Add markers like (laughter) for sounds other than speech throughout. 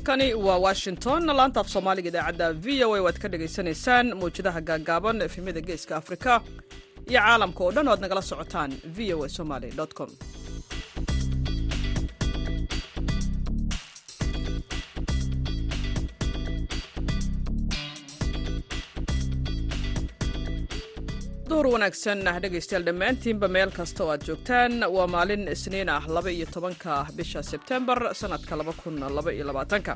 halkani waa washington. Laanta af soomaaliga idaacadda v o a waad ka dhagaysanaysaan mawjadaha gaagaaban efemyada geeska afrika iyo caalamka oo dhan o ad nagala socotaan v o a somaly com duhur wanaagsan. Ah dhegaystayaal dhammaantiinba meel kasta oo aad joogtaan. Waa maalin isniin ah laba iyo tobanka bisha sebtembar sannadka laba kun laba iyo labaatanka.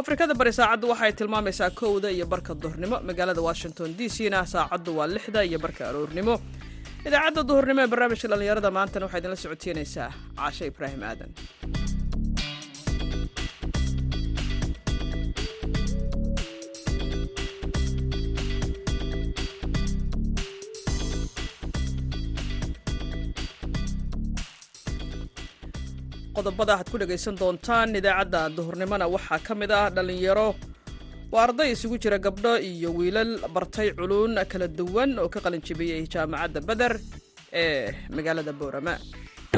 Afrikada bari saacaddu waxay tilmaamaysaa kowda iyo barka duhurnimo. Magaalada washington d c na saacaddu waa lixda iyo barka aroornimo. Idaacadda duhurnimo ee barnaamijka dhallinyarada maantana waxaa idinla socotiinaysaa caashe ibraahim aadan qodobada waxaad ku dhegaysan doontaan idaacadda duhurnimona waxaa ka mid ah dhallinyaro waa arday isugu jira gabdho iyo wiilal bartay culuun kala duwan oo ka qalinjibiyey jaamacadda beder ee magaalada boorama.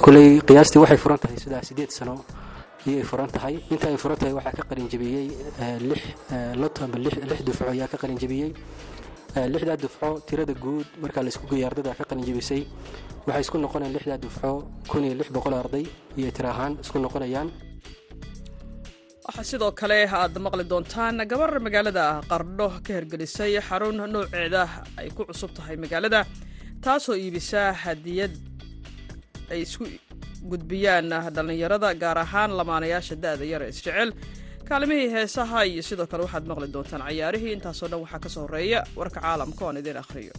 Kuley qiyaastii waxay furan tahay sidaa sideed sano ayay furan tahay. Inta ay furan tahay waxaa ka qalinjibiyey lix lot amba lix dufco ayaa ka qalinjibiyey lixdaa dufco tirada guud markaa la isku geeya ardada ka qalinjibisay waxay isku noqonayaan lixdaa dufco kun iyo lix boqol arday iyo tir ahaan isku noqonayaan. Waxaa sidoo kale aad maqli doontaan gabar magaalada qardho ka hirgelisay xarun nooceeda ay ku cusub tahay magaalada taasoo iibisa hadiyad ay isku gudbiyaan dhallinyarada gaar ahaan lamaanayaasha da'da yara isjecel kaalimihii heesaha iyo sidoo kale waxaad maqli doontaan cayaarihii intaasoo dhan waxaa ka soo horreeya warka caalamka oon idiin akhriyo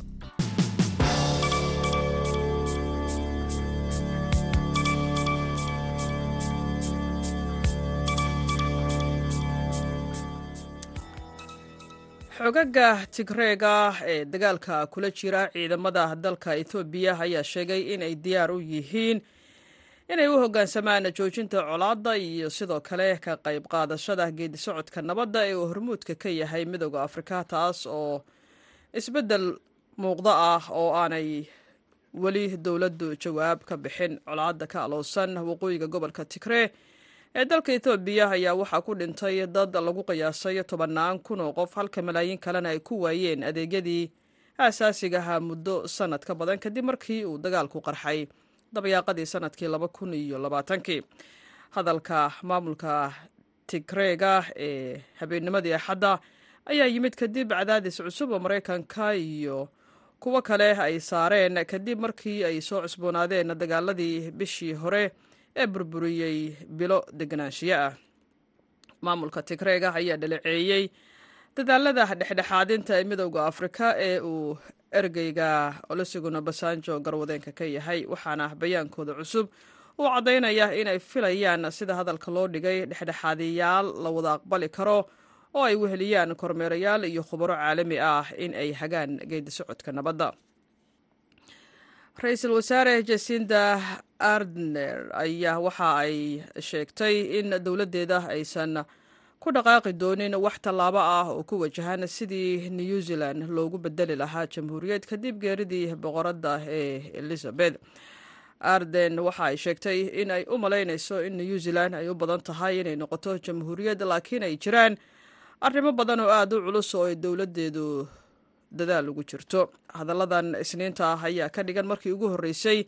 xogaga tigreega ee dagaalka kula jira ciidamada dalka etoobiya ayaa sheegay in ay diyaar u yihiin inay u hoggaansamaan joojinta colaadda iyo sidoo kale ka qayb qaadashada geedi socodka nabadda ee uu hormuudka ka yahay midooda afrika taas oo isbeddel muuqdo ah oo aanay weli dowladdu jawaab ka bixin colaadda ka alowsan waqooyiga gobolka tigree ee dalka etoobiya ayaa waxaa ku dhintay dad lagu qiyaasay tobannaan kun oo qof halka malaayiin kalena ay ku waayeen adeegyadii aasaasigaha muddo sannad ka badan kadib markii uu dagaalku qarxay dabayaaqadii sannadkii laba kun iyo labaatankii. Hadalka maamulka tigreega ee habeennimadii axadda ayaa yimid kadib cadaadis cusub oo maraykanka iyo kuwo kale ay saareen kadib markii ay soo cusboonaadeen dagaaladii bishii hore ee burburiyey bilo deganaanshiyo ah. Maamulka tigreega ayaa dhaleeceeyey dadaalada dhexdhexaadinta ee midowda afrika ee uu ergeyga olusegun obasanjo garwadeenka ka yahay waxaana bayaankooda cusub uu caddaynaya inay filayaan sida hadalka loo dhigay dhexdhexaadiyaal la wada aqbali karo oo ay weheliyaan kormeerayaal iyo khubaro caalami ah in ay hagaan geedi socodka nabadda ra'iisul wasaare jasinda ardner ayaa waxa ay sheegtay in dowladdeeda aysan ku dhaqaaqi doonin wax tallaabo ah oo ku wajahan sidii new zealand loogu bedeli lahaa jamhuuriyad kadib geeridii boqoradda ee elizabeth. Arden waxa ay sheegtay in ay u malaynayso in new zealand ay u badan tahay inay noqoto jamhuuriyad laakiin ay jiraan arrimo badan oo aada u culus oo ay dowladdeedu dadaal ugu jirto. Hadalladan isniinta ah ayaa ka dhigan markii ugu horreysay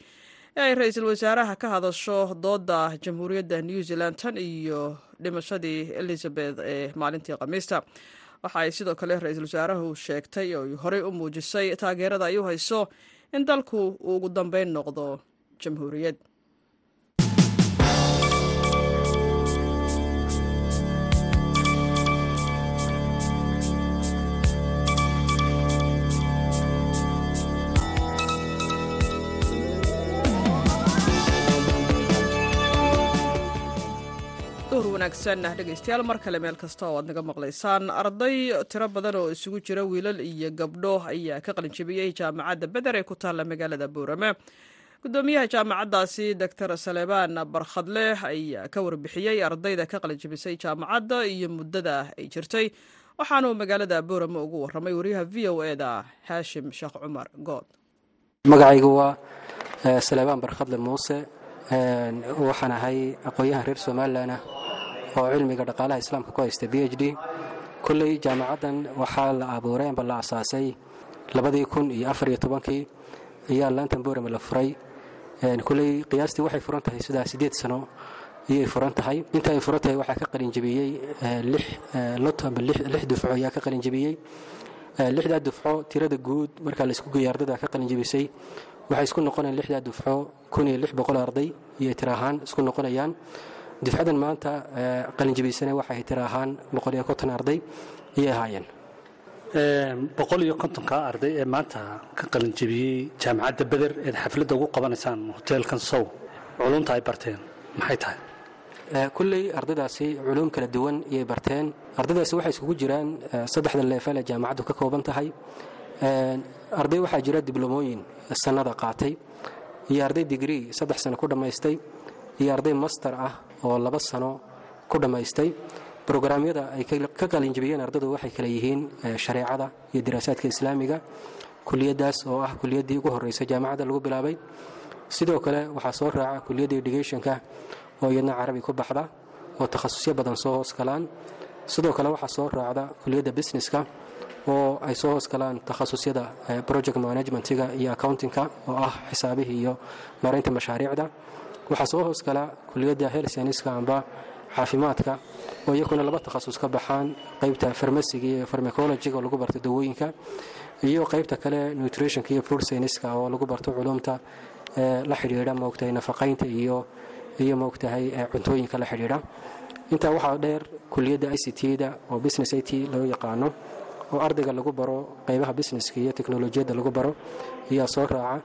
ee ay ra'iisul wasaaraha ka hadasho doodda jamhuuriyadda new zealand tan iyo dhimashadii elizabeth ee maalintii khamiista. Waxa ay sidoo kale ra'iisul wasaaruhu sheegtay oo horey u muujisay taageerada ay u hayso in dalku uu ugu dambeyn noqdo jamhuuriyad wanaagsan. Dhegaystayaal mar kale meel kasta oo aad naga maqlaysaan. Arday tiro badan oo isugu jira wiilal iyo gabdho ayaa ka qalinjabiyey jaamacadda beder ee ku taalla magaalada boorame gudoomiyaha jaamacaddaasi doctor salebaan barkhadle ayaa ka warbixiyey ardayda ka qalinjabisay jaamacadda iyo muddada ay jirtay. Waxaanuu magaalada boorame ugu warramay wariyaha v o eda haashim sheekh cumar good. Magacaygu waa salebaan barkhadle muuse waxaan ahay aqoon-yahan reer somalilan ah oo cilmiga dhaqaalaha islaamka ku haysta b h d. Kolley jaamacaddan waxaa la abuuray amba la asaasay labadii kun iyo afariyo tobankii ayaa laantan borame la furay. Kolley qiyaastii waxay furan tahay sidaa siddeed sano iyay furan tahay. Inta ay furan tahay waxaa ka qalinjabiyey lot amba lix dufco ayaa ka qalinjabiyey lixdaa dufco tirada guud markaa la isku geeya ardada ka qalinjabisay waxay isku noqonayaan lixdaa dufco kun iyo lix boqol arday iyo tira ahaan isku noqonayaan dufcadan maanta qalinjabisana waxay tira ahaan boqol iyo konton arday iyay ahaayeen. Boqol iyo kontonka arday ee maanta ka qalinjabiyey jaamacadda beder eed xafladda ugu qabanaysaan hoteelkan sow. Culumta ay barteen maxay tahay? Kulley ardaydaasi culuum kala duwan iyay barteen. Ardaydaasi waxay iskugu jiraan saddexda leefel ee jaamacaddu ka kooban tahay. Arday waxaa jira diblomooyin sannada qaatay. Iyo arday digrii saddex sano ku dhammaystay. Iyo arday master ah oo laba sano ku dhammaystay brograamyada ay ka qalinjabiyeen ardadu waxay kale yihiin shareecada iyo diraasaadka islaamiga kuliyaddaas oo ah kuliyaddii ugu horreysa jaamacadda lagu bilaabay. Sidoo kale waxaa soo raaca kuliyadda educationka oo iyadna carabi ku baxda oo takhasusyo badan soo hoos galaan. Sidoo kale waxaa soo raacda kuliyadda businesska oo ay soo hoos galaan takhasusyada project managementiga iyo accountingka oo ah xisaabihii iyo maaraynta mashaariicda waxaa soo hoos gala kuliyadda helseniska amba caafimaadka oo iyakuna laba takhasus ka baxaan qaybta farmasiga iyo farmacologiga oo lagu barto dawooyinka iyo qaybta kale nutritionka iyo food scienceska oo lagu barto culumta la xidhiidha moogtahay nafaqaynta iyo iyo moogtahay cuntooyinka la xidhiidha. Intaa waxaa dheer kuliyadda i c t-da oo business i t loo yaqaano oo ardayga lagu baro qaybaha businesska iyo teknolojiyadda lagu baro ayaa soo raaca.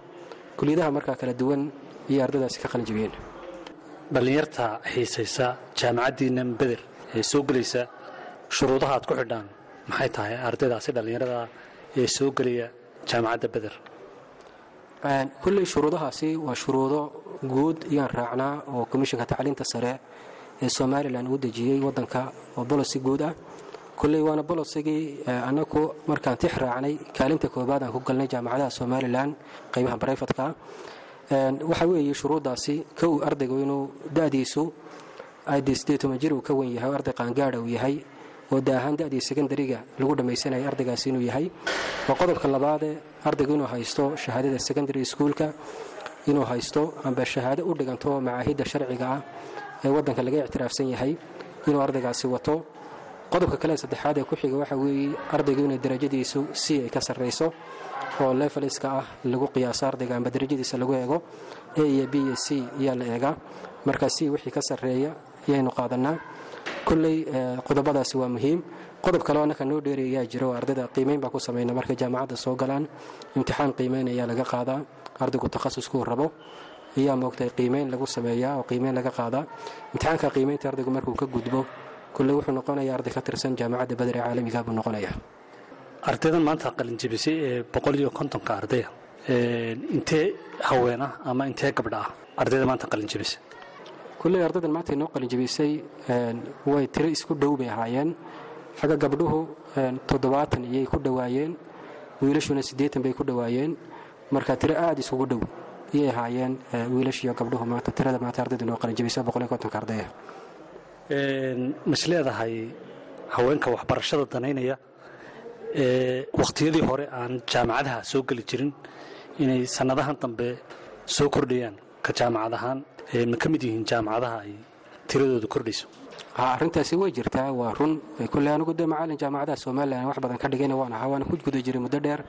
Kuliyadaha markaa kala duwan iyo ardaydaasi ka qalinjabiyeen dhallinyarta xiisaysa jaamacaddiinnan beder ee soo gelaysa shuruudaha aad ku xidhaan maxay tahay ardaydaasi dhallinyarada ee soo gelaya jaamacadda beder kulley shuruudahaasi waa shuruudo guud ayaan raacnaa oo komishinka tacliinta sare ee somalilan uu dejiyey waddanka oo bolosi guud ah. Kulley waana bolosigii annagu markaan tix raacnay kaalinta koobaad aan ku galnay jaamacadaha somalilan qaybaha barayfatka waxaa weeye shuruuddaasi kow ardaygu inuu da'diisu jir uu ka wen yahay oo arday qaangaadha uu yahay. Oo daahaan da'dii sekondariga lagu dhammaysanaya ardaygaasi inuu yahay. Waa qodobka labaadee ardaygu inuu haysto shahaadada secondary schoolka inuu haysto amba shahaado u dhiganto macaahidda sharciga ah ee waddanka laga ictiraafsan yahay inuu ardaygaasi wato. Qodobka kale saddexaad ee ku xiga waxa weeye ardaygu inay darajadiisu c ay ka sarrayso oo leveliska ah lagu qiyaaso ardayga amba darajadiisa lagu eego a iyo b iyo c ayaa la eegaa. Marka c wixii ka sarreeya ayaynu qaadanaa kulley qodobadaasi waa muhiim. Qodob kaleo annaka noo dheeri ayaa jiro oo ardayda qiimayn baa ku samayna. Markay jaamacadda soo galaan imtixaan qiimayn ayaa laga qaadaa. Ardaygu takhasuskuu rabo ayaa moogtay qiimayn lagu sameeyaa oo qiimayn laga qaadaa. Imtixaanka qiimaynta ardaygu markuu ka gudbo kulley wuxuu noqonayaa arday ka tirsan jaamacadda ee caalamiga buu noqonayaa ardaydan maanta qalinjabisay ee boqol iyo kontonka ardaya intee haweenah ama intee gabdha ah? Ardayda maanta qalinjabisay kulley ardaydan maanta inoo qalinjabisay way tiro isku dhow bay ahaayeen. Xagga gabdhuhu toddobaatan iyay ku dhowaayeen. Wiilashuna siddeetan bay ku dhowaayeen. Marka tiro aada isugu dhow iyay ahaayeen wiilashiyo gabdhuhu maanta tirada maanta ardayda inoo qalinjabisay boqol iyo kontonka ardaya mas leedahay haweenka waxbarashada danaynaya wakhtiyadii hore aan jaamacadaha soo geli jirin inay sannadahan dambe soo kordhayaan ka jaamacad ahaan ma ka mid yihiin jaamacadaha ay tiradooda kordhayso? Arrintaasi way jirtaa. Waa run kulle anigu dee macalin jaamacadaha somalilan wax badan ka dhigayna waan ahaa waana ku guda jiray muddo dheer.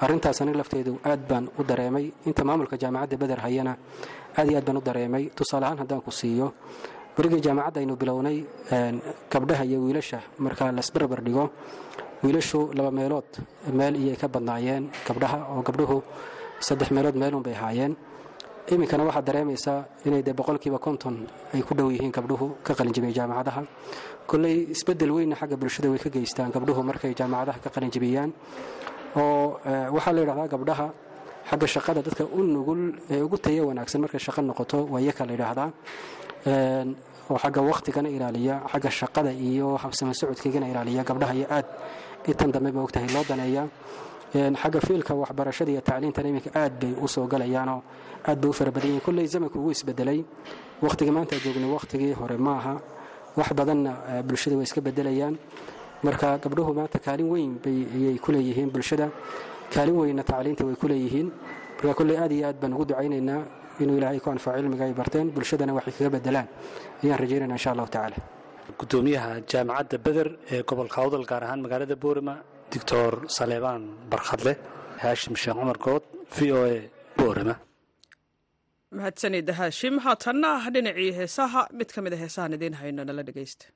Arrintaas aniga lafteedu aad baan u dareemay. Inta maamulka jaamacadda beder hayana aad iyo aad baan u dareemay. Tusaale ahaan haddaan ku siiyo berigii jaamacadda aynu bilownay gabdhaha iyo wiilasha marka laisbarbar dhigo wiilashu laba meelood meel iyay ka badnaayeen gabdhaha oo gabdhuhu saddex meelood meelun bay ahaayeen iminkana waxaad dareemaysaa inay dee boqolkiiba konton ay ku dhow yihiin gabdhuhu ka qalinjibiyey jaamacadaha. Kolley isbeddel weynna xagga bulshada way ka geystaan gabdhuhu markay jaamacadaha ka qalinjibiyaan. Oo waxaa la yidhahdaa gabdhaha xagga shaqada dadka u nugul ee ugu tayo wanaagsan markay shaqo noqoto waa iyaka la yidhaahdaa oo xagga wakhtigana ilaaliya xagga shaqada iyo habsama socodkaygana ilaaliya gabdhaha iyo aad intan dambe ma ogtahay loo daneeya xagga fiilka waxbarashada iyo tacliintana iminka aad bay u soo galayaanoo aad bay u fara badan yihiin kulley zamanku ugu isbedelay wakhtiga maanta joogna wakhtigii hore maaha wax badanna bulshada way iska bedelayaan marka gabdhuhu maanta kaalin weyn bayayay ku bulshada. Kaalin weynna tacliinta way ku marka kolley aad iyo aad baan ugu ducaynaynaa inuu ilaahay ku anfaco cilmiga ay barteen. Bulshadana waxay kaga bedelaan ayaan rajaynayna insha allahu tacaala gudoomiyaha jaamacadda beder ee gobolka awdal gaar ahaan magaalada boorama doctor saleebaan barkhadle haashim sheekh cumar good v o a boorama mahadsanid haashim haatanna dhinacii heesaha. Mid ka mid a heesahan idiin hayno nala dhegaysta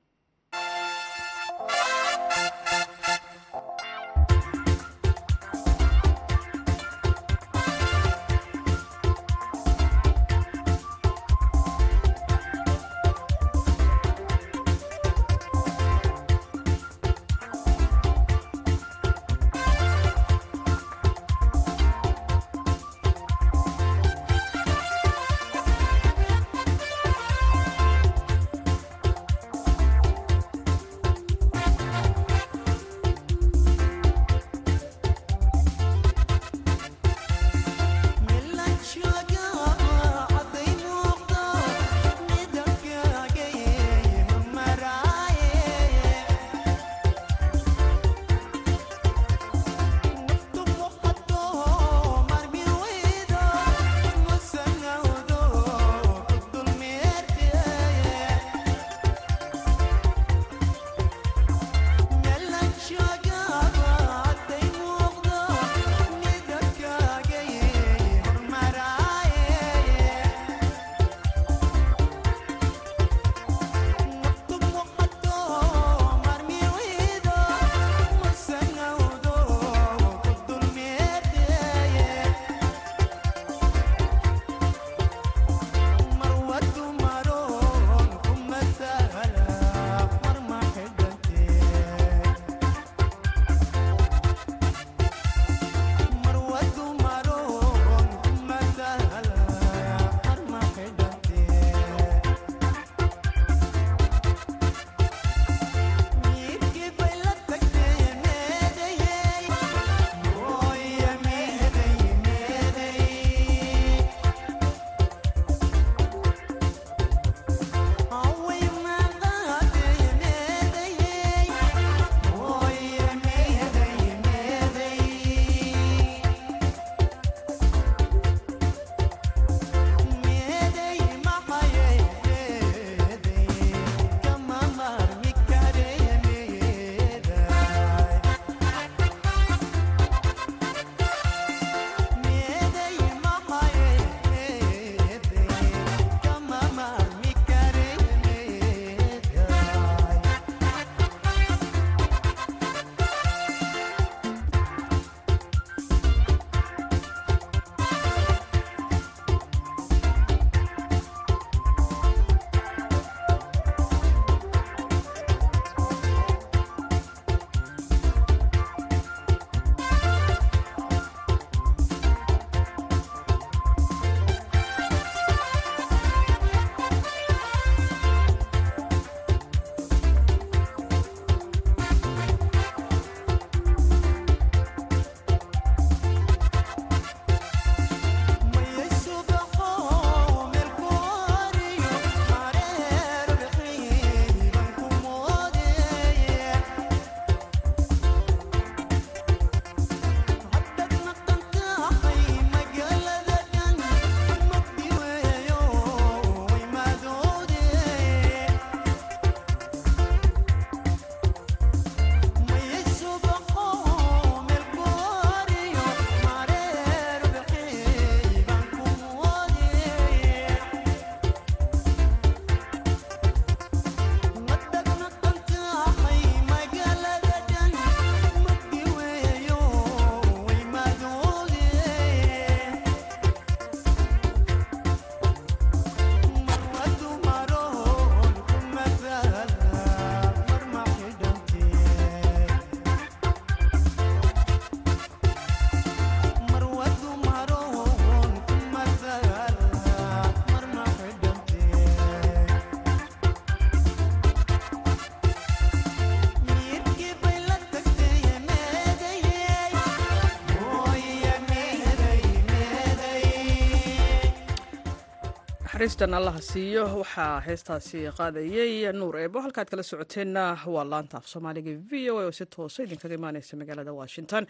naxariistan allaha siiyo waxaa heestaasi qaadayey nuur eebo halkaad kala socoteenna waa laanta af soomaaliga v o a oo si toosa idinkaga imaaneysa magaalada washington.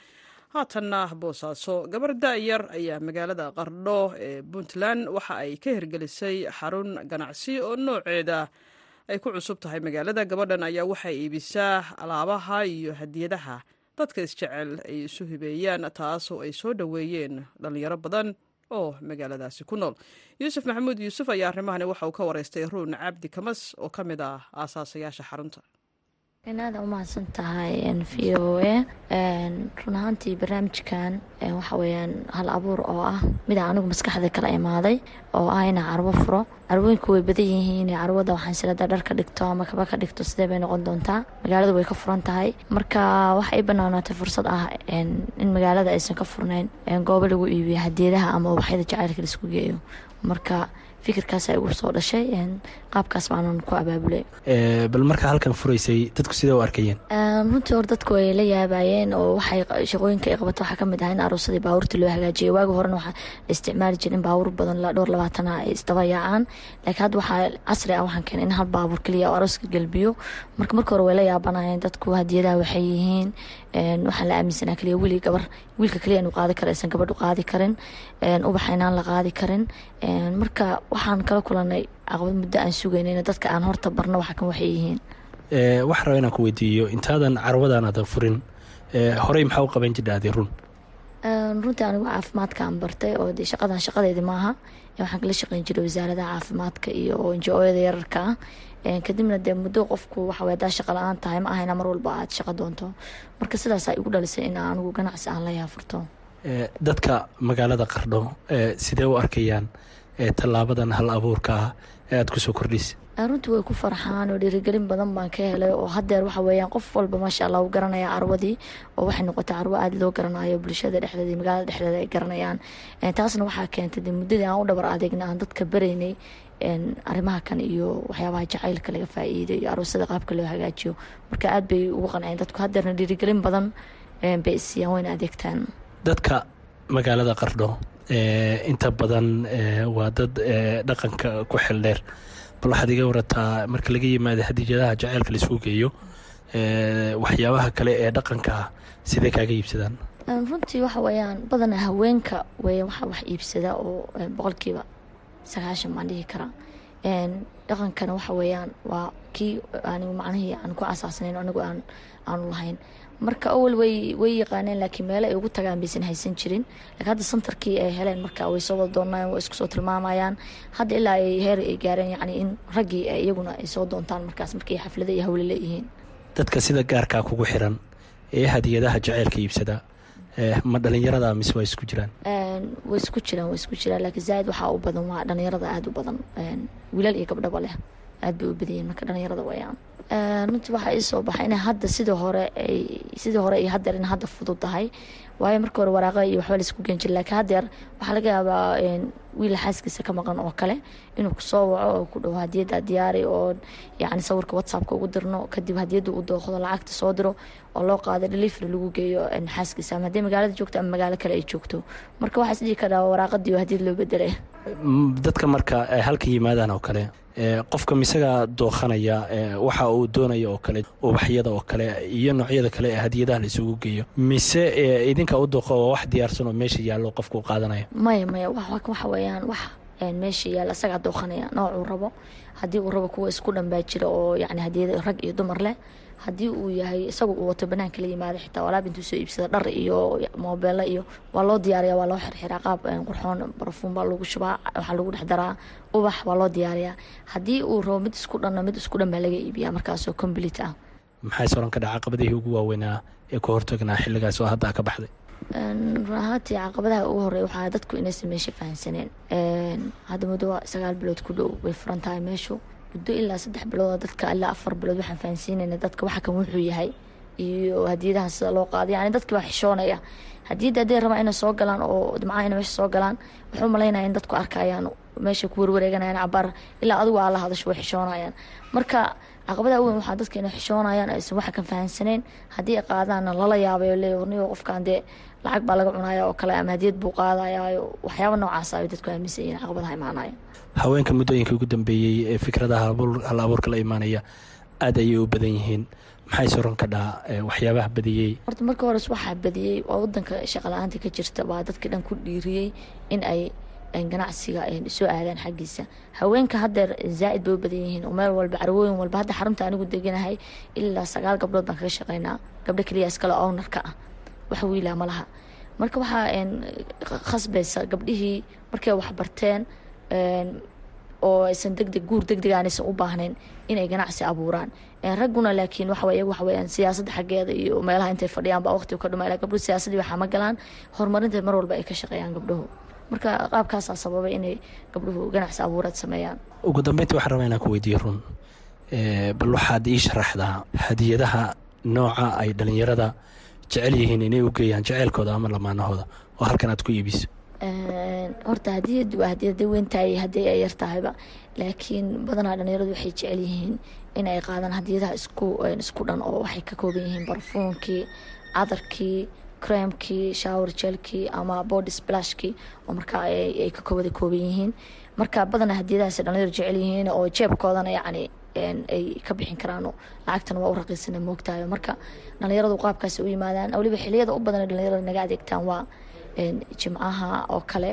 Haatanna boosaaso gabar da-yar ayaa magaalada qardho ee puntland waxa ay ka hirgelisay xarun ganacsi oo nooceeda ay ku cusub tahay magaalada. Gabadhan ayaa waxay iibisaa alaabaha iyo hadiyadaha. Dadka isjecel ay isu hibeeyaan taasoo ay soo dhoweeyeen dhallinyaro badan oo magaaladaasi ku nool. Yuusuf maxamuud yuusuf ayaa arrimahani waxa uu ka wareystay ruun cabdi kamas oo ka mid ah aasaasayaasha xarunta aada umahadsan tahay v o a run ahaantii barnaamijkan waxa weyaan hal abuur oo ah mida anigu maskaxda kala imaaday oo ah inaa carwo furo. Carwooyinku way badan yihiin carwada waxaan silada dhar ka dhigto ama kaba ka dhigto sidee bay noqon doontaa? Magaalada way ka furan tahay. Marka waxa ay banaanaatay fursad ah in magaalada aysan ka furnayn goobo lagu iibiyo hadiyadaha ama ubaxyada jacaylka la isku geeyo. Marka fikirkaas ay ugu soo dhashay qaabkaas baanan ku abaabulay. Bal markaa halkan furaysay dadku sidee u arkayeen? Runtii hor dadku ay la yaabayeen oo waxay shaqooyinka ay qabato waxaa ka mid ah in aroosadii baabuurta loo hagaajiyay. Waagi horena waxaa isticmaali jira in baabuur badan dhowr labaatana ay isdaba yaacaan. Laakiin hadda waxaa casri ah waxaan keenay in hal baabuur keliya oo arooska gelbiyo marka marka hore way la yaabanayeen dadku hadiyadaha waxay yihiin waxaan la aaminsanaa keliya weli gabar wiilka keliya inu qaadi kara aysan gabadhu qaadi karin. Ubaxa inaan la qaadi karin. Marka waxaan kala kulanay caqabad muddo aan sugaynayna dadka aan horta barno waxa kan waxay yihiin. Waxaan rabaa inaan ku weydiiyo intaadan carwadan aadan furin. Horey maxaa u qaban jidhaadii run runtii anigu caafimaadka aan bartay oo de shaqadan shaqadeedi maaha waxaan kala shaqeyn jiray wasaaradaha caafimaadka iyo njo-yada yararka. Kadibna dee muddo qofku waxa hadaa shaqa la'aan tahay ma aha ina mar walba aad shaqo doonto. Marka sidaasaa igu dhalisay in anigu ganacsi aan la yaafurto. Dadka magaalada qardho sidee u arkayaan tallaabadan hal abuurka ah ee aada ku soo kordhisa runtii way ku farxaan oo dhiirigelin badan baan ka helay oo hadeer waxa weyaan qof walba maasha allah u garanaya carwadii oo waxay noqotay carwo aada loo garanayo bulshada dhexdeeda magaalada dhexdeeda ay garanayaan. Taasna waxaa keentay muddadii aan u dhabar adeegna aan dadka baraynay arrimaha kan iyo waxyaabaha jacaylka laga faa-iiday iyo aroosada qaabka loo hagaajiyo. Marka aada bay ugu qanceen dadku hadeerna dhiirigelin badan bay isiiyaan wayna adeegtaan. Dadka magaalada qardho inta badan waa dad dhaqanka ku xeldheer bal waxaad iga warataa marka laga yimaada hadijadaha jaceylka la isku geeyo waxyaabaha kale ee dhaqanka ah sidee kaaga iibsadaan? Runtii waxa weyaan badana haweenka weya waxa wax iibsada oo boqolkiiba sagaashan baan dhihi karaa. Dhaqankana waxa weyaan waa kii anigu macnihii aan ku asaasnayn anigu aan aanu lahayn marka awal way way yaqaaneen laakiin meelo ay ugu tagaan baysan haysan jirin. Laakiin hadda santarkii ay heleen marka way soo wada doonayaan way isku soo tilmaamayaan. Hadda ilaa ay heer ay gaareen yacni in raggii iyaguna ay soo doontaan markaas markay xaflada iyo hawle leeyihiin dadka sida gaarkaa kugu xiran ee hadiyadaha jaceylka iibsada ma dhalinyarada mise waa isku jiraan? Way isku jiraan way isku jiraan laakiin zaaid waxaa u badan waa dhalinyarada aada u badan. Wiilal iyo gabdhaba leh aad bay u badayiin marka dhalinyarada wayaan. Runtii waxaa ii soo baxay ina hadda sidii hore ay sidii hore iyo hadeer in hadda fudud tahay waayo marka hore waraaqa iyo waxba la isku geen jira laakiin hadeer waxaa laga yaabaa wiil xaaskiisa ka maqan oo kale inuu ku soo waco oo ku dhawo hadiyadda diyaari oo yacni sawirka whatsappka ugu dirno kadib hadiyadda u dooqdo lacagta soo diro oo loo qaado delivery lagu geeyo xaaskiisa. Ama haddii magaalada joogto ama magaalo kale ay joogto. Marka waxaa isdhihi karaa waraaqadii hadiyad loo bedelay dadka marka halka yimaadaan oo kale qofka misagaa dooqanaya waxa uu doonaya oo kale ubaxyada oo kale iyo noocyada kale ee hadiyadaha la geeyo. Mise idinka u dooqa oo wax diyaarsan oo meesha yaallo qofka u qaadanaya maya maya waxa wax meesha yaalla isagaa dooqanaya noocuu rabo. Haddii uu rabo kuwa isku dhan baa jira oo yacni hadiyada rag iyo dumar leh haddii uu yahay isagu uu wato banaanka la yimaado xitaa walaab intuu soo iibsada dhar iyo moobeelo iyo waa loo diyaariya waa loo xirxiraa qaab qurxoon barafuun baa lagu shubaa waxaa lagu dhex daraa ubax waa loo diyaariyaa. Haddii uu rabo mid isku dhanna mid isku dhan baa laga iibiyaa markaasoo complete ah maxay soran ka dhaca caqabadihii ugu waaweynaa ee ku hortagnaa xilligaas oo hadda ka baxday? Run ahaantii caqabadaha ugu horey waxaa dadku inaysan meesha fahansaneen. Hadda muddo sagaal bilood ku dhow way furan tahay meeshu. Muddo ilaa saddex bilood dadka ilaa afar bilood waxaan fahansiinayna dadka waxa kan wuxuu yahay iyo hadiyadaha sida loo qaado yani dadki baa xishoonaya. Hadiyadda hadday rabaan inay soo galaan oo dimcaha inay meesha soo galaan wuxuu malaynaya in dadku arkayaan meesha ku warwareeganayaan cabaar ilaa adigu aa la hadasho way xishoonayaan. Marka caqabada weyn waxaa dadka inay xishoonayaan aysan waxa ka fahansaneyn haddii ay qaadaanna lala yaabayo leey warniyo qofkan dee lacag baa laga cunaya oo kale ama hadiyad buu qaadayaayo waxyaaba noocaas ay dadku aaminsan yihiin caqabadaha imaanaya haweenka muddooyinka ugu dambeeyey ee fikradaha hal abuurka la imaanaya aada ayay u badan yihiin. Maxay soron ka waxyaabaha badiyey horta marka hores waxaa badiyey waa wadanka shaqala-aanta ka jirta baa dadkii dhan ku dhiiriyey in ay ganacsiga soo aadaan xaggiisa. Haweenka haddeer zaa-id bay u badan yihiin. Meel walba carwooyin walba hadda xarunta anigu deganahay ilaa sagaal gabdhood baan kaga shaqeynaa. Gabdho keliya iskale ownarka ah. Wax wiilaa ma laha. Marka waxaa khasbaysa gabdhihii markay waxbarteen oo aysan degdeg guur degdeg aanaysan u baahnayn inay ganacsi abuuraan. Ragguna laakiin waxa iyagu waxa weyaan siyaasadda xaggeeda iyo meelaha intay fadhiyaan baa waqtiga ka dhuma ilaa gabdhuhu siyaasaddii waxaa ma galaan horumarinteed mar walba ay ka shaqeeyaan gabdhuhu marka qaabkaasaa sababay inay gabdhuhu ganacsi abuureed sameeyaan. Ugu dambeyntii waxaan rabaa inaan ku weydiiyo run. Bal waxaad ii sharaxdaa hadiyadaha nooca ay dhalinyarada jecel yihiin inay u geeyaan jeceylkooda ama lamaanahooda. Oo halkan aad ku iibiso. Horta hadiyadu waa hadiyada weyntahay haddii ay yartahayba laakiin badanaa dhalinyaradu waxay jecel yihiin in ay qaadaan hadiyadaha isku isku dhan oo waxay ka kooban yihiin barfuunkii cadarkii cremkii shower jelkii ama body splashkii oo markaa ay ka wada kooban yihiin. Marka badanaa hadiyadahaas dhalinyaradu jecel yihiin oo jeebkoodana yacni ay ka bixin karaan lacagtana waa u raqiisana moogtahay. Marka dhalinyaradu qaabkaas u yimaadaan waliba xiliyada u badan dhalinyarada naga adeegtaan waa jimcaha oo kale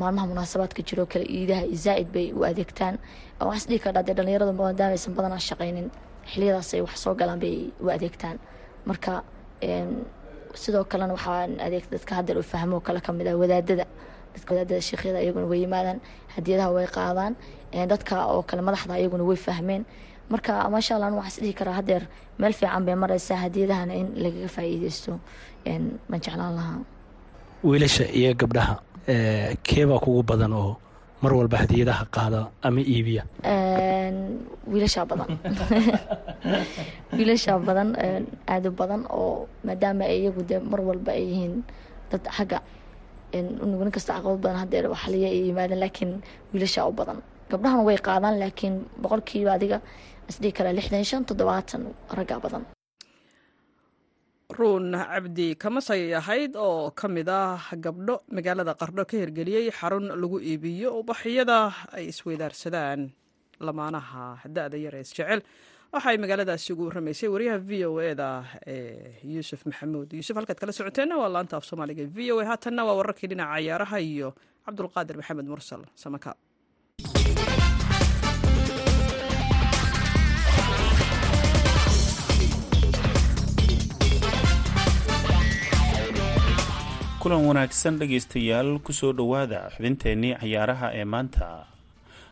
maalmaha munaasabaadka jiroo kale iidaha zaa-id bay u adeegtaan waxaas dhihi kardhaa dee dhalinyarada maadaameysan badanaa shaqaynin xiliyadaas ay wax soo galaan bay u adeegtaan marka sidoo kalena waxaa adeeg dadka haddeer u fahmo kale ka mid ah wadaadada. Dadka wadaadada sheekhyada iyaguna way yimaadaan hadiyadaha way qaadaan dadka oo kale madaxda iyaguna way fahmeen. Marka maasha allah anu waxaas dhihi karaa haddeer meel fiican bay mareysaa hadiyadahana in lagaga faa'iideysto baan jeclaan lahaa. Wiilasha iyo gabdhaha keebaa kugu badan oo mar walba hadiyadaha qaada ama iibiya. Wiilashaa badan. (laughs) Wiilashaa badan aada u badan oo maadaama iyagu dee mar walba ay yihiin dad xagga nin kasta caqabad badan haddeer waxliya ay yimaadeen laakiin wiilashaa u badan. Gabdhahana way qaadaan laakiin boqolkiiba adiga isdhihi karaa lixdan shan toddobaatan raggaa badan ruun cabdi kamasay ahayd oo ka mid ah gabdho magaalada qardho ka hirgeliyey xarun lagu iibiyo ubaxyada ay isweydaarsadaan lamaanaha da-da yar isjecel waxa ay magaaladaasi ugu warramaysay wariyaha v o e da ee yuusuf maxamuud. Yuusuf halkaad kala socoteenna waa laanta af soomaaliga v o e haatanna waa wararkii dhinaca ciyaaraha iyo cabdulqaadir maxamed mursal samaka kulan wanaagsan dhegaystayaal ku soo dhowaada xubinteennii cayaaraha ee maanta.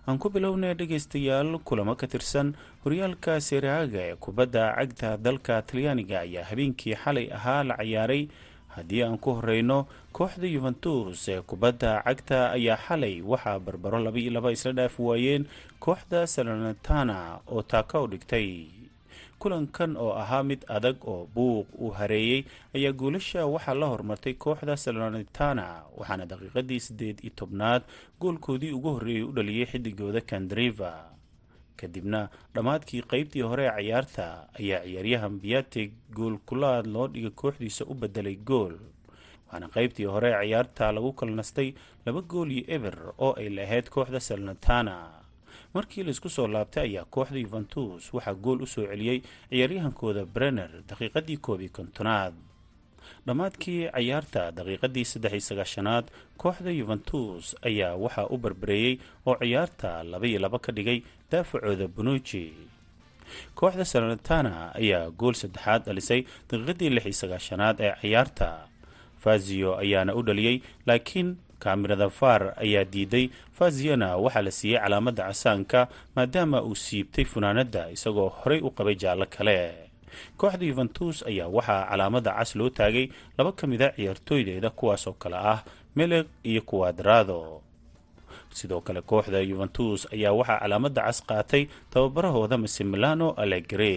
Aan ku bilownay dhegaystayaal kulamo ka tirsan horyaalka seraaga ee kubadda cagta dalka talyaaniga ayaa habeenkii xalay ahaa la ciyaaray. Haddii aan ku horeyno kooxda yuventus ee kubadda cagta ayaa xalay waxaa barbaro laba iyo laba isla dhaaf waayeen kooxda salonatana oo taaka u dhigtay kulankan oo ahaa mid adag oo buuq uu hareeyey ayaa goolasha waxaa la hormartay kooxda salonitana waxaana daqiiqadii siddeed iyo tobnaad goolkoodii ugu horreeyay u dhaliyey xidigooda kandriva kadibna dhammaadkii qeybtii hore ee cayaarta ayaa ciyaaryahan biatig gool kulaad loo dhigay kooxdiisa u bedelay gool waxaana qeybtii hore ee cayaarta lagu kala nastay laba gool iyo eber oo ay lahayd kooxda salonitana markii la isku soo laabtay ayaa kooxda yuventus waxaa gool u soo celiyey ciyaaryahankooda brenner daqiiqadii koob iyo kontonaad. Dhammaadkii cayaarta daqiiqadii saddex iyo sagaashanaad kooxda yuventus ayaa waxaa u barbareeyey oo ciyaarta laba iyo laba ka dhigay daafacooda bonuji kooxda salonitana ayaa gool saddexaad dhalisay daqiiqadii lix iyo sagaashanaad ee ciyaarta. Fazio ayaana u dhaliyey laakiin kaamirada far ayaa diiday faziyana waxaa la siiyey calaamadda casaanka maadaama uu siibtay funaanadda isagoo horey u qabay jaallo kale. Kooxda yuventus ayaa waxaa calaamadda cas loo taagay laba ka mid a ciyaartooydeeda kuwaasoo kale ah meleg iyo kuwadrado sidoo kale kooxda yuventus ayaa waxaa calaamadda cas qaatay tababarahooda masimilano alegre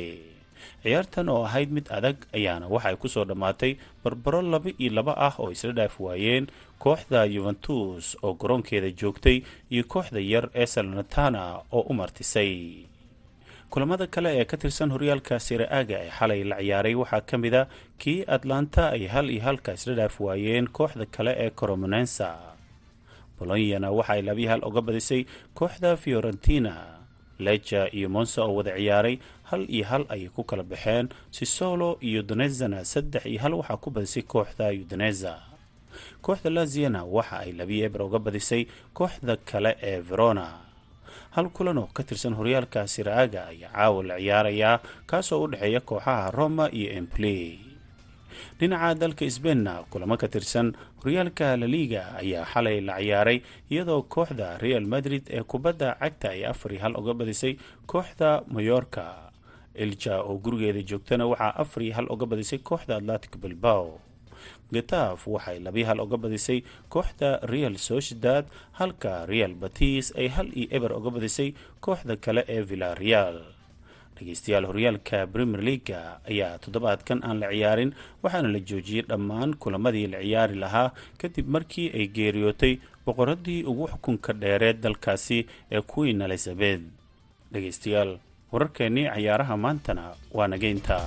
ciyaartan oo ahayd mid adag ayaana waxay ku soo dhammaatay barbaro laba iyo laba ah oo isla dhaaf waayeen kooxda yuventus oo garoonkeeda joogtay iyo kooxda yar ee salnatana oo u martisay. Kulamada kale ee ka tirsan horyaalka siraaga ee xalay la ciyaaray waxaa ka mid a kii atlanta ay hal iyo halka isla dhaaf waayeen kooxda kale ee coromonensa bolonyana waxa ay labiyi hal uga badisay kooxda fiorentina leja iyo monsa oo wada ciyaaray hal iyo hal ayay ku kala baxeen. Sisolo iyo donezana saddex iyo hal waxaa ku badisay kooxda udoneza kooxda laziana waxa ay labiyi eber uga badisay kooxda kale ee verona. Hal kulan oo ka tirsan horyaalka siraaga ayaa caawa la ciyaarayaa kaasoo u dhexeeya kooxaha roma iyo empley dhinaca dalka sbeinna kulamo ka tirsan horyaalka laliga ayaa xalay la ciyaaray iyadoo kooxda real madrid ee kubadda cagta ay afar iyo hal uga badisay kooxda mayorka ilja oo gurigeeda joogtana waxaa afar iyo hal uga badisay kooxda atlantic bilbao. Getaf waxay labiyi hal uga badisay kooxda real sociedad halka real batis ay hal iyo eber uga badisay kooxda kale ee villareal dhegeystayaal horyaalka premier leaga ayaa toddobaadkan aan la ciyaarin waxaana la joojiyey dhammaan kulamadii la ciyaari lahaa kadib markii ay geeriyootay boqoradii ugu xukunka dheereed dalkaasi ee queen elizabeth. Dhegeystayaal wararkeennii cayaaraha maantana waa nageynta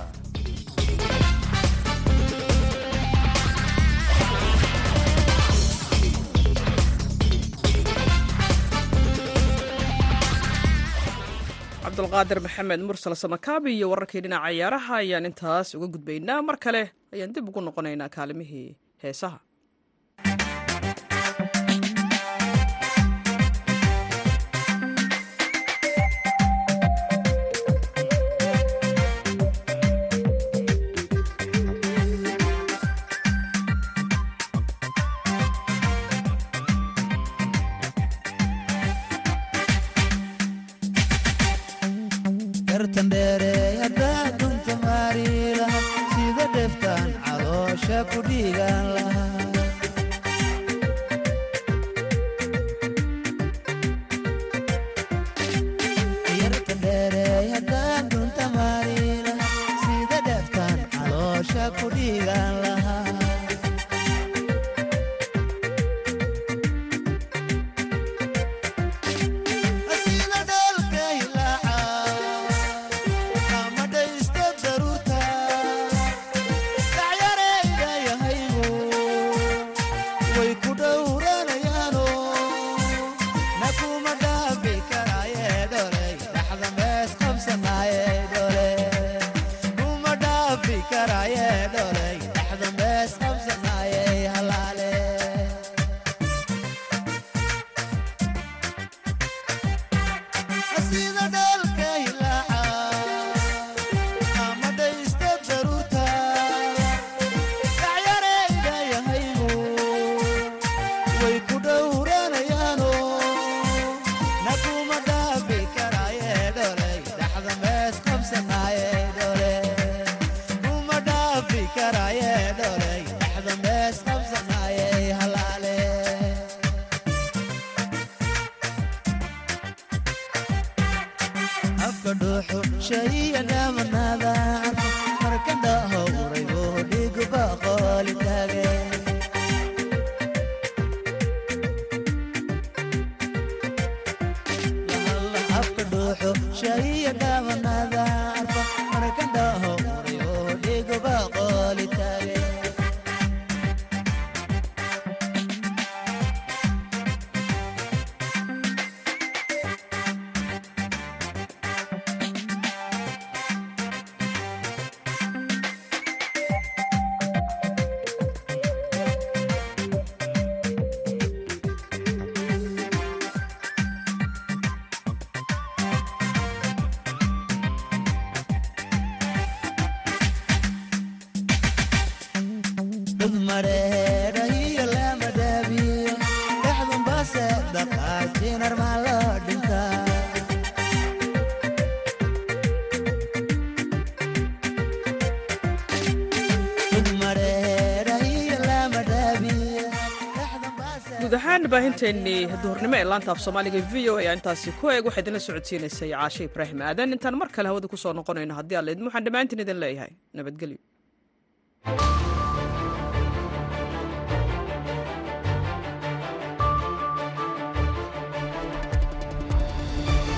cabdulqaadir maxamed mursal samakaabi iyo wararkii dhinaca ciyaaraha ayaan intaas uga gudbaynaa. Mar kale ayaan dib ugu noqonaynaa kaalimihii heesaha baahinteennii duhurnimo ee laanta af soomaaliga v o ayaa intaasi ku eeg waxaa idinla socodsiinaysay caashe ibraahim aadan. Intaan mar kale hawada ku soo noqonayno haddii alla idin waxaan dhammaantiin idin leeyahay. Nabadgelyo